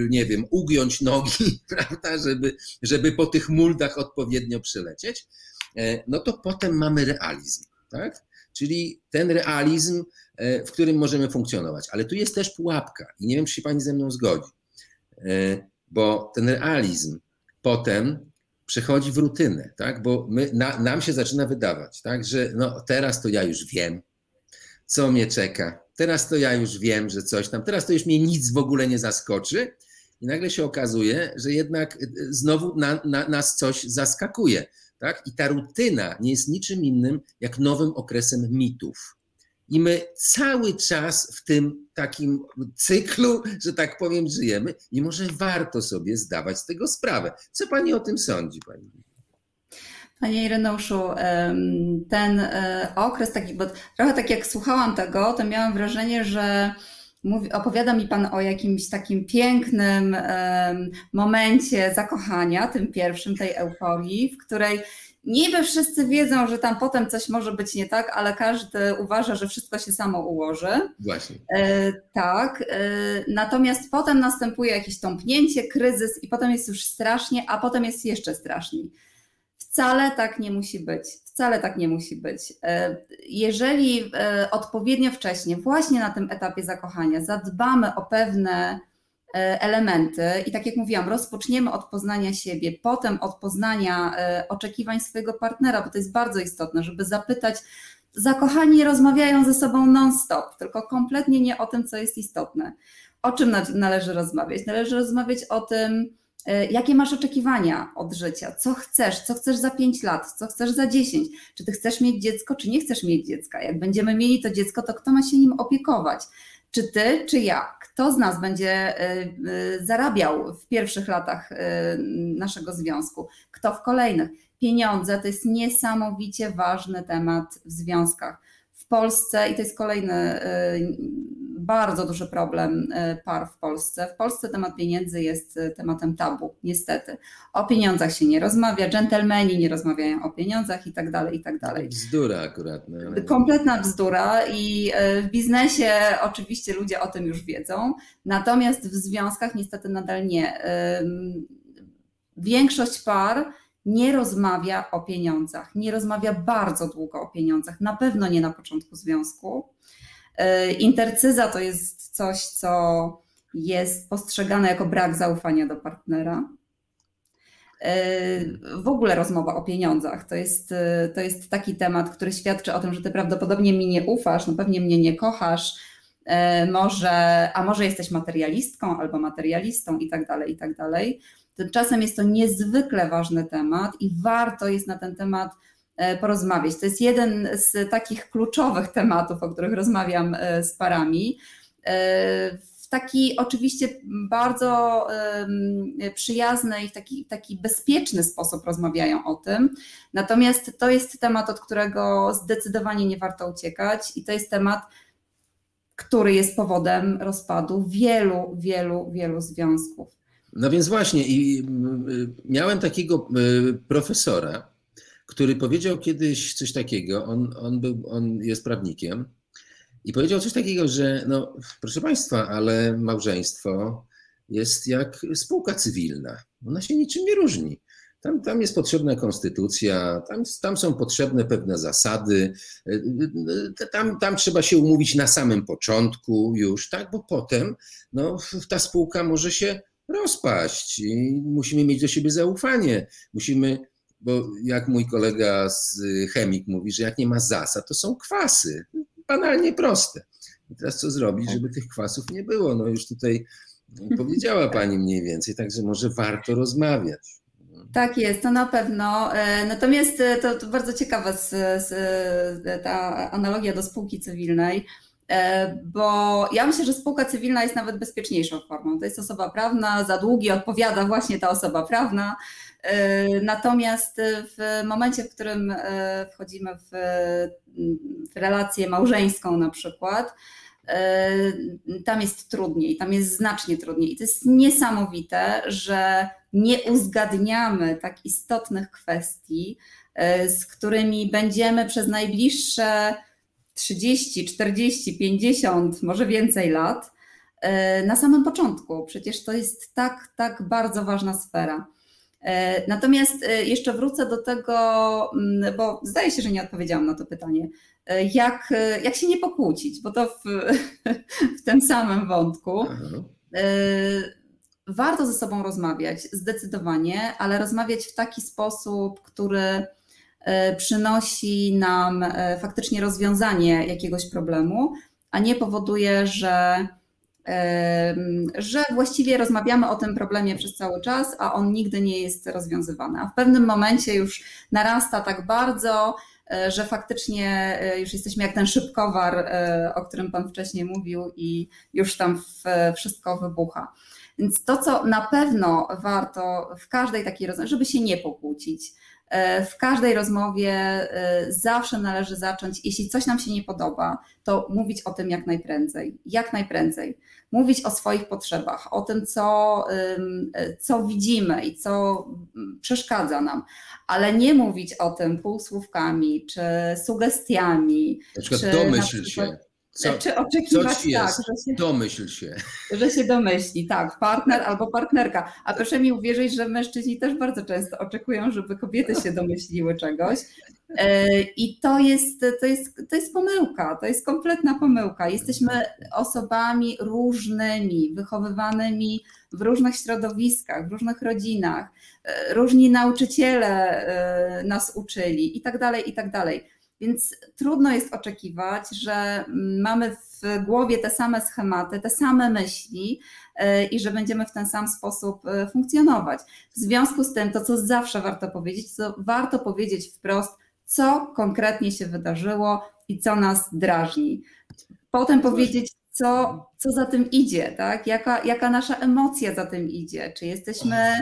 nie wiem, ugiąć nogi, prawda, żeby, żeby po tych muldach odpowiednio przylecieć, e, no to potem mamy realizm, tak? Czyli ten realizm, e, w którym możemy funkcjonować. Ale tu jest też pułapka i nie wiem, czy się pani ze mną zgodzi, e, bo ten realizm potem przechodzi w rutynę, tak? Bo my, na, nam się zaczyna wydawać, tak? że no, teraz to ja już wiem, co mnie czeka, teraz to ja już wiem, że coś tam, teraz to już mnie nic w ogóle nie zaskoczy. I nagle się okazuje, że jednak y, znowu na, na, nas coś zaskakuje. Tak? I ta rutyna nie jest niczym innym jak nowym okresem mitów. I my cały czas w tym takim cyklu, że tak powiem, żyjemy i może warto sobie zdawać z tego sprawę. Co pani o tym sądzi, pani? Panie Ireneuszu, ten e, okres taki, bo trochę tak jak słuchałam tego, to miałam wrażenie, że mówi, opowiada mi Pan o jakimś takim pięknym um, momencie zakochania, tym pierwszym, tej euforii, w której niby wszyscy wiedzą, że tam potem coś może być nie tak, ale każdy uważa, że wszystko się samo ułoży. Właśnie. E, tak. E, natomiast potem następuje jakieś tąpnięcie, kryzys i potem jest już strasznie, a potem jest jeszcze straszniej. Wcale tak nie musi być. Wcale tak nie musi być. E, jeżeli e, odpowiednio wcześnie, właśnie na tym etapie zakochania, zadbamy o pewne e, elementy i tak jak mówiłam, rozpoczniemy od poznania siebie, potem od poznania oczekiwań swojego partnera, bo to jest bardzo istotne, żeby zapytać, zakochani rozmawiają ze sobą non-stop, tylko kompletnie nie o tym, co jest istotne. O czym należy rozmawiać? Należy rozmawiać o tym, jakie masz oczekiwania od życia? Co chcesz? Co chcesz za 5 lat? Co chcesz za 10? Czy ty chcesz mieć dziecko, czy nie chcesz mieć dziecka? Jak będziemy mieli to dziecko, to kto ma się nim opiekować? Czy ty, czy ja? Kto z nas będzie e, e, zarabiał w pierwszych latach naszego związku? Kto w kolejnych? Pieniądze to jest niesamowicie ważny temat w związkach. W Polsce, i to jest kolejny bardzo duży problem e, par w Polsce. W Polsce temat pieniędzy jest e, tematem tabu, niestety. O pieniądzach się nie rozmawia, dżentelmeni nie rozmawiają o pieniądzach i tak dalej, i tak dalej. Bzdura akurat. No. Kompletna bzdura i e, w biznesie oczywiście ludzie o tym już wiedzą, natomiast w związkach niestety nadal nie. Większość par nie rozmawia o pieniądzach, nie rozmawia bardzo długo o pieniądzach, na pewno nie na początku związku. E, intercyza to jest coś, co jest postrzegane jako brak zaufania do partnera. E, w ogóle rozmowa o pieniądzach to jest, e, to jest taki temat, który świadczy o tym, że ty prawdopodobnie mi nie ufasz, no pewnie mnie nie kochasz, może, a może jesteś materialistką albo materialistą i tak dalej, i tak dalej. Tymczasem jest to niezwykle ważny temat i warto jest na ten temat porozmawiać. To jest jeden z takich kluczowych tematów, o których rozmawiam e, z parami. E, w taki oczywiście bardzo przyjazny i taki, taki bezpieczny sposób rozmawiają o tym. Natomiast to jest temat, od którego zdecydowanie nie warto uciekać i to jest temat, który jest powodem rozpadu wielu, wielu, wielu związków. No więc właśnie, i miałem takiego profesora, który powiedział kiedyś coś takiego, on, on, był, on jest prawnikiem, i powiedział coś takiego, że no, proszę Państwa, ale małżeństwo jest jak spółka cywilna. Ona się niczym nie różni. Tam, tam jest potrzebna konstytucja, tam, tam są potrzebne pewne zasady, tam, tam trzeba się umówić na samym początku już, tak, bo potem no, ta spółka może się rozpaść i musimy mieć do siebie zaufanie. Musimy bo jak mój kolega z chemik mówi, że jak nie ma zasad, to są kwasy. Banalnie proste. I teraz co zrobić, żeby tych kwasów nie było? No już tutaj powiedziała Pani mniej więcej, także może warto rozmawiać. Tak jest, to na pewno. E, natomiast e, to, to bardzo ciekawa z, z, e, ta analogia do spółki cywilnej, bo ja myślę, że spółka cywilna jest nawet bezpieczniejszą formą. To jest osoba prawna, za długi odpowiada właśnie ta osoba prawna, E, natomiast w momencie, w którym e, wchodzimy w, w relację małżeńską na przykład, e, tam jest trudniej, tam jest znacznie trudniej. I to jest niesamowite, że nie uzgadniamy tak istotnych kwestii, z którymi będziemy przez najbliższe 30, 40, 50, może więcej lat na samym początku. Przecież to jest tak, tak bardzo ważna sfera. E, natomiast e, jeszcze wrócę do tego, mm, bo zdaje się, że nie odpowiedziałam na to pytanie. E, jak, jak się nie pokłócić, bo to w, w tym samym wątku. Warto ze sobą rozmawiać, zdecydowanie, ale rozmawiać w taki sposób, który przynosi nam faktycznie rozwiązanie jakiegoś problemu, a nie powoduje, że że właściwie rozmawiamy o tym problemie przez cały czas, a on nigdy nie jest rozwiązywany. A w pewnym momencie już narasta tak bardzo, e, że faktycznie e, już jesteśmy jak ten szybkowar, e, o którym Pan wcześniej mówił, i już tam wszystko wybucha. Więc to, co na pewno warto w każdej takiej rozmowie, żeby się nie pokłócić, E, w każdej rozmowie e, zawsze należy zacząć, jeśli coś nam się nie podoba, to mówić o tym jak najprędzej, jak najprędzej. Mówić o swoich potrzebach, o tym, co, co widzimy i co przeszkadza nam, ale nie mówić o tym półsłówkami czy sugestiami. Na przykład czy domyśl na przykład... się co, czy oczekiwać tak, jest, że się, domyśl się. Że się domyśli, tak, partner albo partnerka. A proszę mi uwierzyć, że mężczyźni też bardzo często oczekują, żeby kobiety się domyśliły czegoś. E, I to jest, to jest, to jest pomyłka, to jest kompletna pomyłka. Jesteśmy osobami różnymi, wychowywanymi w różnych środowiskach, w różnych rodzinach. E, różni nauczyciele e, nas uczyli i tak dalej, i tak dalej. Więc trudno jest oczekiwać, że mamy w głowie te same schematy, te same myśli e, i że będziemy w ten sam sposób e, funkcjonować. W związku z tym, to co zawsze warto powiedzieć, to warto powiedzieć wprost, co konkretnie się wydarzyło i co nas drażni. Potem powiedzieć, co, co za tym idzie, tak? Jaka, jaka nasza emocja za tym idzie, czy jesteśmy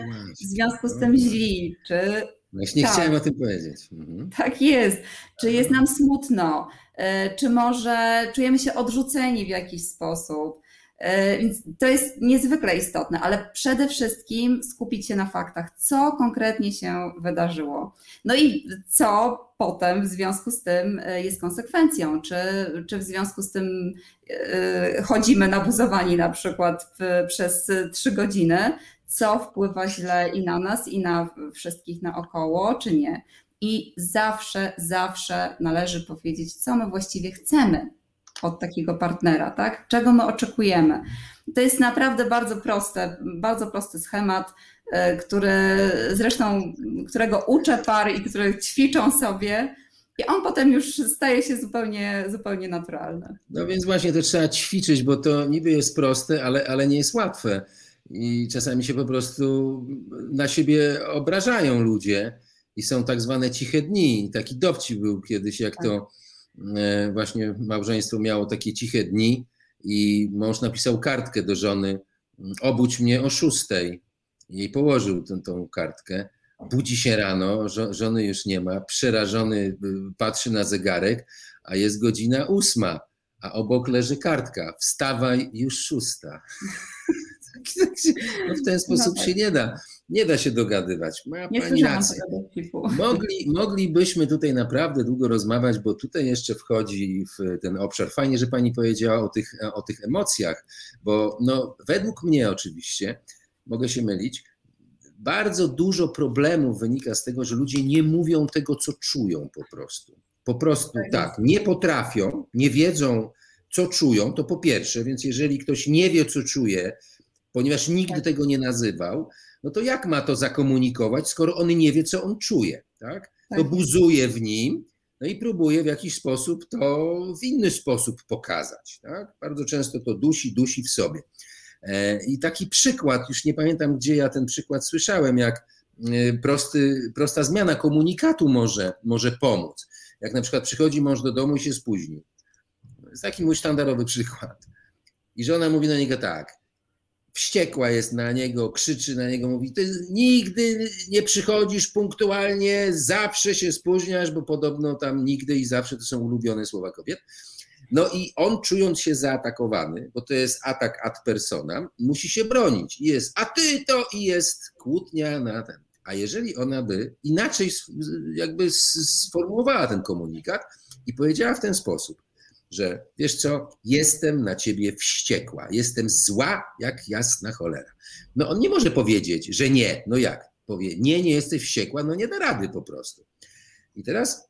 w związku z tym źli, czy Właśnie tak. chciałem o tym powiedzieć. Mhm. Tak jest. Czy jest nam smutno? E, czy może czujemy się odrzuceni w jakiś sposób? E, więc to jest niezwykle istotne, ale przede wszystkim skupić się na faktach, co konkretnie się wydarzyło. No i co potem w związku z tym e, jest konsekwencją, czy, czy w związku z tym chodzimy nabuzowani na przykład przez trzy godziny, co wpływa źle i na nas, i na wszystkich naokoło, czy nie. I zawsze, zawsze należy powiedzieć, co my właściwie chcemy od takiego partnera, tak? Czego my oczekujemy. To jest naprawdę bardzo proste, bardzo prosty schemat, e, który zresztą, którego uczę pary i które ćwiczą sobie. I on potem już staje się zupełnie, zupełnie naturalny. No więc właśnie to trzeba ćwiczyć, bo to niby jest proste, ale, ale nie jest łatwe i czasami się po prostu na siebie obrażają ludzie i są tak zwane ciche dni. Taki dowcip był kiedyś, jak to e, właśnie małżeństwo miało takie ciche dni i mąż napisał kartkę do żony obudź mnie o szóstej. Jej położył tę, tą kartkę. Budzi się rano, żony już nie ma, przerażony y, patrzy na zegarek, a jest godzina ósma, a obok leży kartka. Wstawaj, już szósta. No w ten sposób no tak. się nie da. Nie da się dogadywać. Ma nie pani rację. Mogli, moglibyśmy tutaj naprawdę długo rozmawiać, bo tutaj jeszcze wchodzi w ten obszar. Fajnie, że pani powiedziała o tych, o tych emocjach, bo no, według mnie oczywiście, mogę się mylić, bardzo dużo problemów wynika z tego, że ludzie nie mówią tego, co czują po prostu. Po prostu tak, tak nie potrafią, nie wiedzą, co czują, to po pierwsze, więc jeżeli ktoś nie wie, co czuje, ponieważ nigdy tak. tego nie nazywał, no to jak ma to zakomunikować, skoro on nie wie, co on czuje, tak? To tak. buzuje w nim, no i próbuje w jakiś sposób to w inny sposób pokazać, tak? Bardzo często to dusi, dusi w sobie. E, I taki przykład, już nie pamiętam, gdzie ja ten przykład słyszałem, jak e, prosty, prosta zmiana komunikatu może, może pomóc. Jak na przykład przychodzi mąż do domu i się spóźnił. To jest taki mój sztandarowy przykład. I żona mówi na niego tak, wściekła jest na niego, krzyczy na niego, mówi: Ty nigdy nie przychodzisz punktualnie, zawsze się spóźniasz, bo podobno tam nigdy i zawsze to są ulubione słowa kobiet. No i on, czując się zaatakowany, bo to jest atak ad personam, musi się bronić. Jest, a ty to i jest kłótnia na ten. A jeżeli ona by inaczej jakby sformułowała ten komunikat i powiedziała w ten sposób, że wiesz co, jestem na ciebie wściekła, jestem zła jak jasna cholera. No on nie może powiedzieć, że nie. No jak? Powie, nie, nie jesteś wściekła, no nie da rady po prostu. I teraz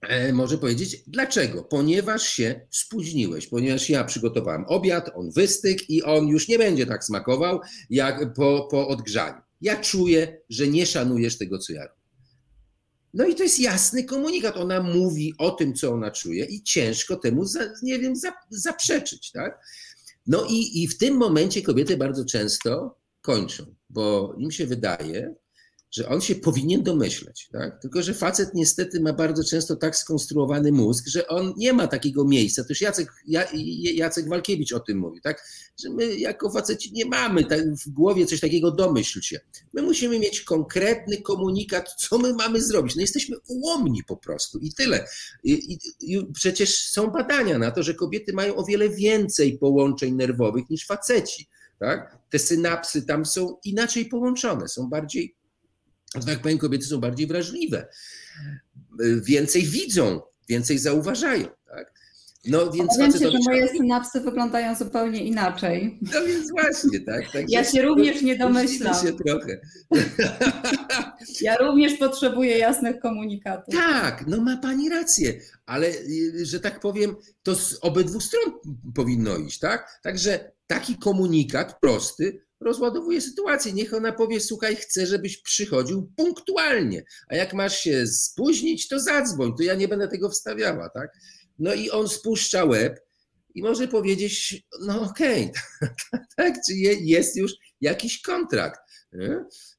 e, może powiedzieć, dlaczego? Ponieważ się spóźniłeś, ponieważ ja przygotowałem obiad, on wystyk i on już nie będzie tak smakował jak po, po odgrzaniu. Ja czuję, że nie szanujesz tego, co ja robię. No i to jest jasny komunikat. Ona mówi o tym, co ona czuje, i ciężko temu, nie wiem, zaprzeczyć. Tak? No i, i w tym momencie kobiety bardzo często kończą, bo im się wydaje, że on się powinien domyśleć. Tak? Tylko, że facet niestety ma bardzo często tak skonstruowany mózg, że on nie ma takiego miejsca. Też Jacek, Jacek Walkiewicz o tym mówi, tak? że my jako faceci nie mamy w głowie coś takiego, domyśl się. My musimy mieć konkretny komunikat, co my mamy zrobić. No jesteśmy ułomni po prostu i tyle. I, i, i przecież są badania na to, że kobiety mają o wiele więcej połączeń nerwowych niż faceci. Tak? Te synapsy tam są inaczej połączone, są bardziej że tak powiem, kobiety są bardziej wrażliwe, więcej widzą, więcej zauważają. Tak? No więc Powiem się, że moje synapsy wyglądają zupełnie inaczej. No więc właśnie, tak. tak ja się również nie domyślam. się trochę. Ja również potrzebuję jasnych komunikatów. Tak, no ma pani rację, ale y, że tak powiem, to z obydwu stron powinno iść, tak? Także taki komunikat prosty rozładowuje sytuację. Niech ona powie, słuchaj, chcę, żebyś przychodził punktualnie, a jak masz się spóźnić, to zadzwoń, to ja nie będę tego wstawiała, tak? No i on spuszcza łeb i może powiedzieć, no okej, okay, tak, czy jest już jakiś kontrakt.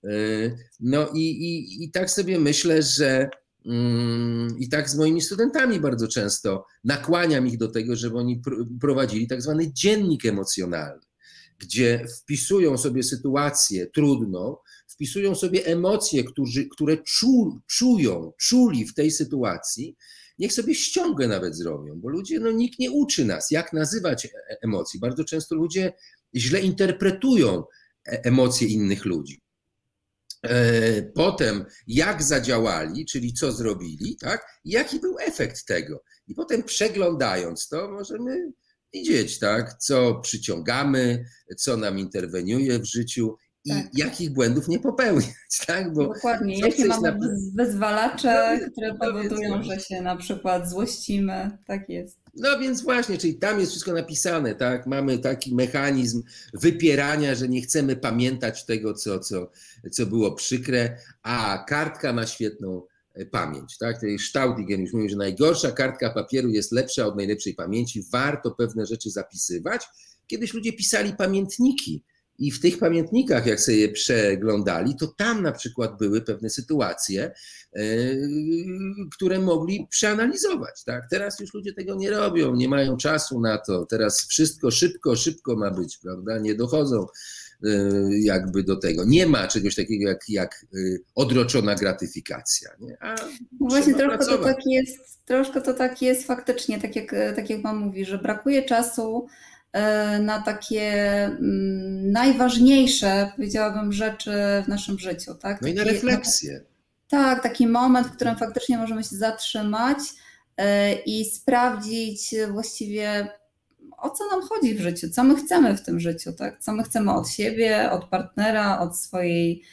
E, no i, i, i tak sobie myślę, że mm, i tak z moimi studentami bardzo często nakłaniam ich do tego, żeby oni prowadzili tak zwany dziennik emocjonalny gdzie wpisują sobie sytuację trudną, wpisują sobie emocje, którzy, które czu, czują, czuli w tej sytuacji, niech sobie ściągę nawet zrobią, bo ludzie, no nikt nie uczy nas, jak nazywać e, emocji. Bardzo często ludzie źle interpretują e, emocje innych ludzi. E, potem, jak zadziałali, czyli co zrobili, tak? Jaki był efekt tego. I potem przeglądając to, możemy widzieć, tak, co przyciągamy, co nam interweniuje w życiu i tak. jakich błędów nie popełniać, tak? Bo Dokładnie, jakie mamy na... wyzwalacze, no, które powodują, że się na przykład złościmy, tak jest. No więc właśnie, czyli tam jest wszystko napisane, tak? Mamy taki mechanizm wypierania, że nie chcemy pamiętać tego, co, co, co było przykre, a kartka ma świetną pamięć. Tak? Staudigen już mówił, że najgorsza kartka papieru jest lepsza od najlepszej pamięci. Warto pewne rzeczy zapisywać. Kiedyś ludzie pisali pamiętniki i w tych pamiętnikach, jak sobie je przeglądali, to tam na przykład były pewne sytuacje, yy, które mogli przeanalizować. Tak? Teraz już ludzie tego nie robią, nie mają czasu na to. Teraz wszystko szybko, szybko ma być, prawda? Nie dochodzą jakby do tego. Nie ma czegoś takiego jak, jak y, odroczona gratyfikacja. Nie? A no właśnie troszkę to, tak jest, troszkę to tak jest faktycznie, tak jak, tak jak Pan mówi, że brakuje czasu y, na takie mm, najważniejsze, powiedziałabym, rzeczy w naszym życiu. Tak? No i na refleksję. Tak, taki moment, w którym faktycznie możemy się zatrzymać i sprawdzić właściwie o co nam chodzi w życiu, co my chcemy w tym życiu, tak? co my chcemy od siebie, od partnera, od swojej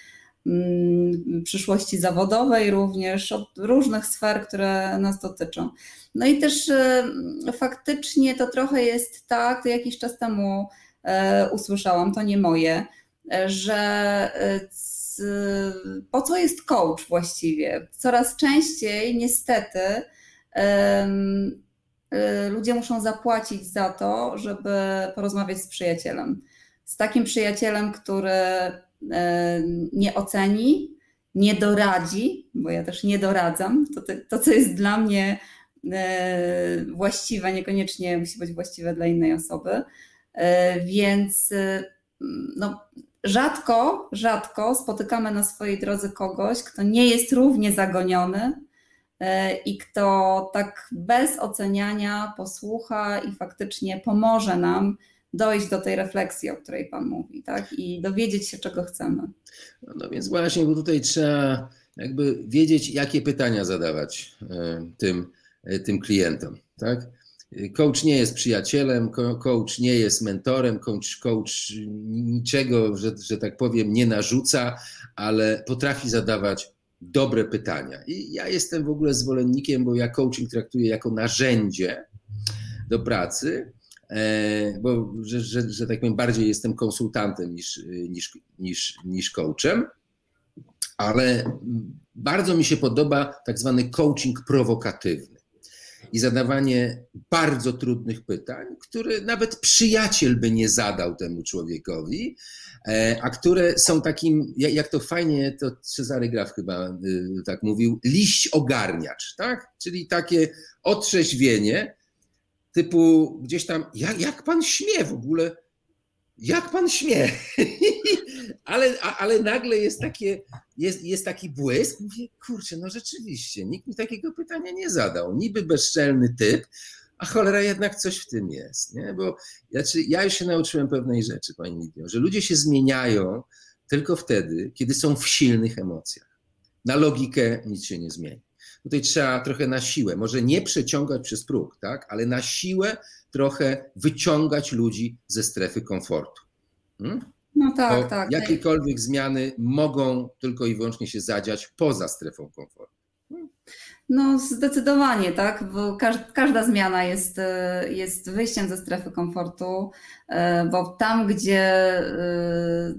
mm, przyszłości zawodowej również, od różnych sfer, które nas dotyczą. No i też y, faktycznie to trochę jest tak, to jakiś czas temu y, usłyszałam, to nie moje, że y, po co jest coach właściwie? Coraz częściej niestety Y, ludzie muszą zapłacić za to, żeby porozmawiać z przyjacielem. Z takim przyjacielem, który y, nie oceni, nie doradzi, bo ja też nie doradzam. To, to co jest dla mnie y, właściwe, niekoniecznie musi być właściwe dla innej osoby. Więc no, rzadko, rzadko spotykamy na swojej drodze kogoś, kto nie jest równie zagoniony, i kto tak bez oceniania posłucha i faktycznie pomoże nam dojść do tej refleksji, o której Pan mówi, tak? I dowiedzieć się, czego chcemy. No, no więc właśnie, bo tutaj trzeba jakby wiedzieć, jakie pytania zadawać e, tym, e, tym klientom, tak? Coach nie jest przyjacielem, coach nie jest mentorem, coach, coach niczego, że, że tak powiem, nie narzuca, ale potrafi zadawać dobre pytania. I ja jestem w ogóle zwolennikiem, bo ja coaching traktuję jako narzędzie do pracy, e, bo że, że, że tak powiem, bardziej jestem konsultantem niż, niż, niż, niż coachem, ale bardzo mi się podoba tak zwany coaching prowokatywny. i zadawanie bardzo trudnych pytań, które nawet przyjaciel by nie zadał temu człowiekowi, a które są takim, jak to fajnie, to Cezary Graf chyba y, tak mówił, liść ogarniacz, tak? Czyli takie otrzeźwienie, typu gdzieś tam, jak, jak pan śmie w ogóle, jak pan śmie? ale, ale nagle jest, takie, jest, jest taki błysk, mówię, kurczę, no rzeczywiście, nikt mi takiego pytania nie zadał. Niby bezczelny typ, a cholera jednak coś w tym jest. Nie? Bo znaczy, ja już się nauczyłem pewnej rzeczy, pani Lidio, że ludzie się zmieniają tylko wtedy, kiedy są w silnych emocjach. Na logikę nic się nie zmieni. Tutaj trzeba trochę na siłę, może nie przeciągać przez próg, tak? ale na siłę trochę wyciągać ludzi ze strefy komfortu. Hmm? No tak, Bo tak. Jakiekolwiek zmiany mogą tylko i wyłącznie się zadziać poza strefą komfortu. No zdecydowanie, tak, bo każda zmiana jest, e, jest wyjściem ze strefy komfortu, e, bo tam, gdzie e,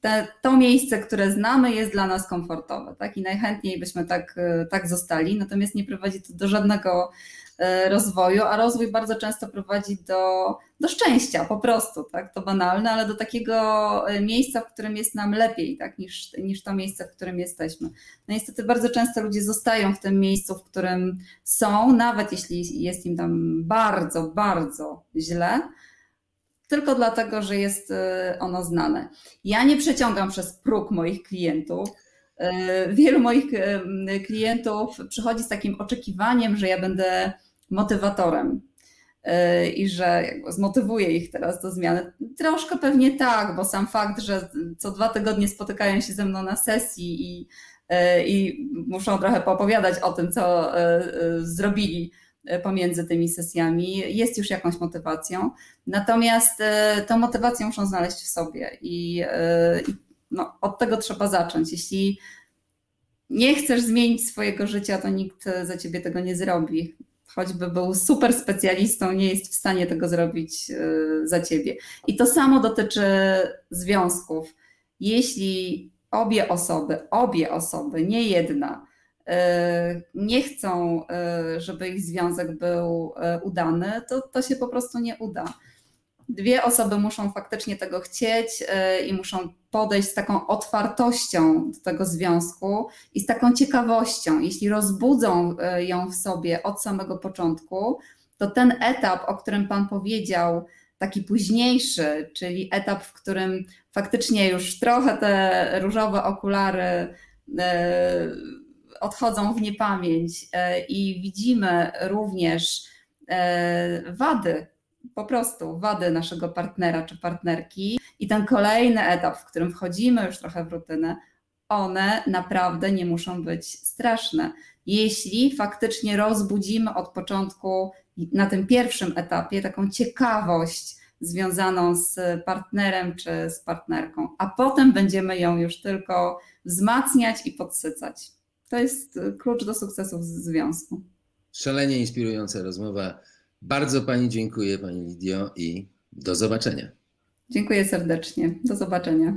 te, to miejsce, które znamy, jest dla nas komfortowe, tak, i najchętniej byśmy tak, tak zostali, natomiast nie prowadzi to do żadnego rozwoju, a rozwój bardzo często prowadzi do, do szczęścia po prostu, tak? To banalne, ale do takiego e, miejsca, w którym jest nam lepiej, tak? Niż, niż to miejsce, w którym jesteśmy. No niestety bardzo często ludzie zostają w tym miejscu, w którym są, nawet jeśli jest im tam bardzo, bardzo źle, tylko dlatego, że jest e, ono znane. Ja nie przeciągam przez próg moich klientów. Wielu moich klientów przychodzi z takim oczekiwaniem, że ja będę motywatorem e, i że zmotywuję ich teraz do zmiany. Troszkę pewnie tak, bo sam fakt, że co dwa tygodnie spotykają się ze mną na sesji i, e, i muszą trochę poopowiadać o tym, co e, zrobili pomiędzy tymi sesjami, jest już jakąś motywacją. Natomiast tę motywację muszą znaleźć w sobie i, i no, od tego trzeba zacząć. Jeśli nie chcesz zmienić swojego życia, to nikt za ciebie tego nie zrobi choćby był super specjalistą, nie jest w stanie tego zrobić y, za ciebie. I to samo dotyczy związków. Jeśli obie osoby, obie osoby, nie jedna, y, nie chcą, y, żeby ich związek był udany, to to się po prostu nie uda dwie osoby muszą faktycznie tego chcieć y, i muszą podejść z taką otwartością do tego związku i z taką ciekawością. Jeśli rozbudzą y, ją w sobie od samego początku, to ten etap, o którym Pan powiedział, taki późniejszy, czyli etap, w którym faktycznie już trochę te różowe okulary y, odchodzą w niepamięć i widzimy również wady po prostu wady naszego partnera czy partnerki i ten kolejny etap, w którym wchodzimy już trochę w rutynę, one naprawdę nie muszą być straszne. Jeśli faktycznie rozbudzimy od początku na tym pierwszym etapie taką ciekawość związaną z partnerem czy z partnerką, a potem będziemy ją już tylko wzmacniać i podsycać. To jest klucz do sukcesu w związku. Szalenie inspirująca rozmowa. Bardzo Pani dziękuję, Pani Lidio, i do zobaczenia. Dziękuję serdecznie. Do zobaczenia.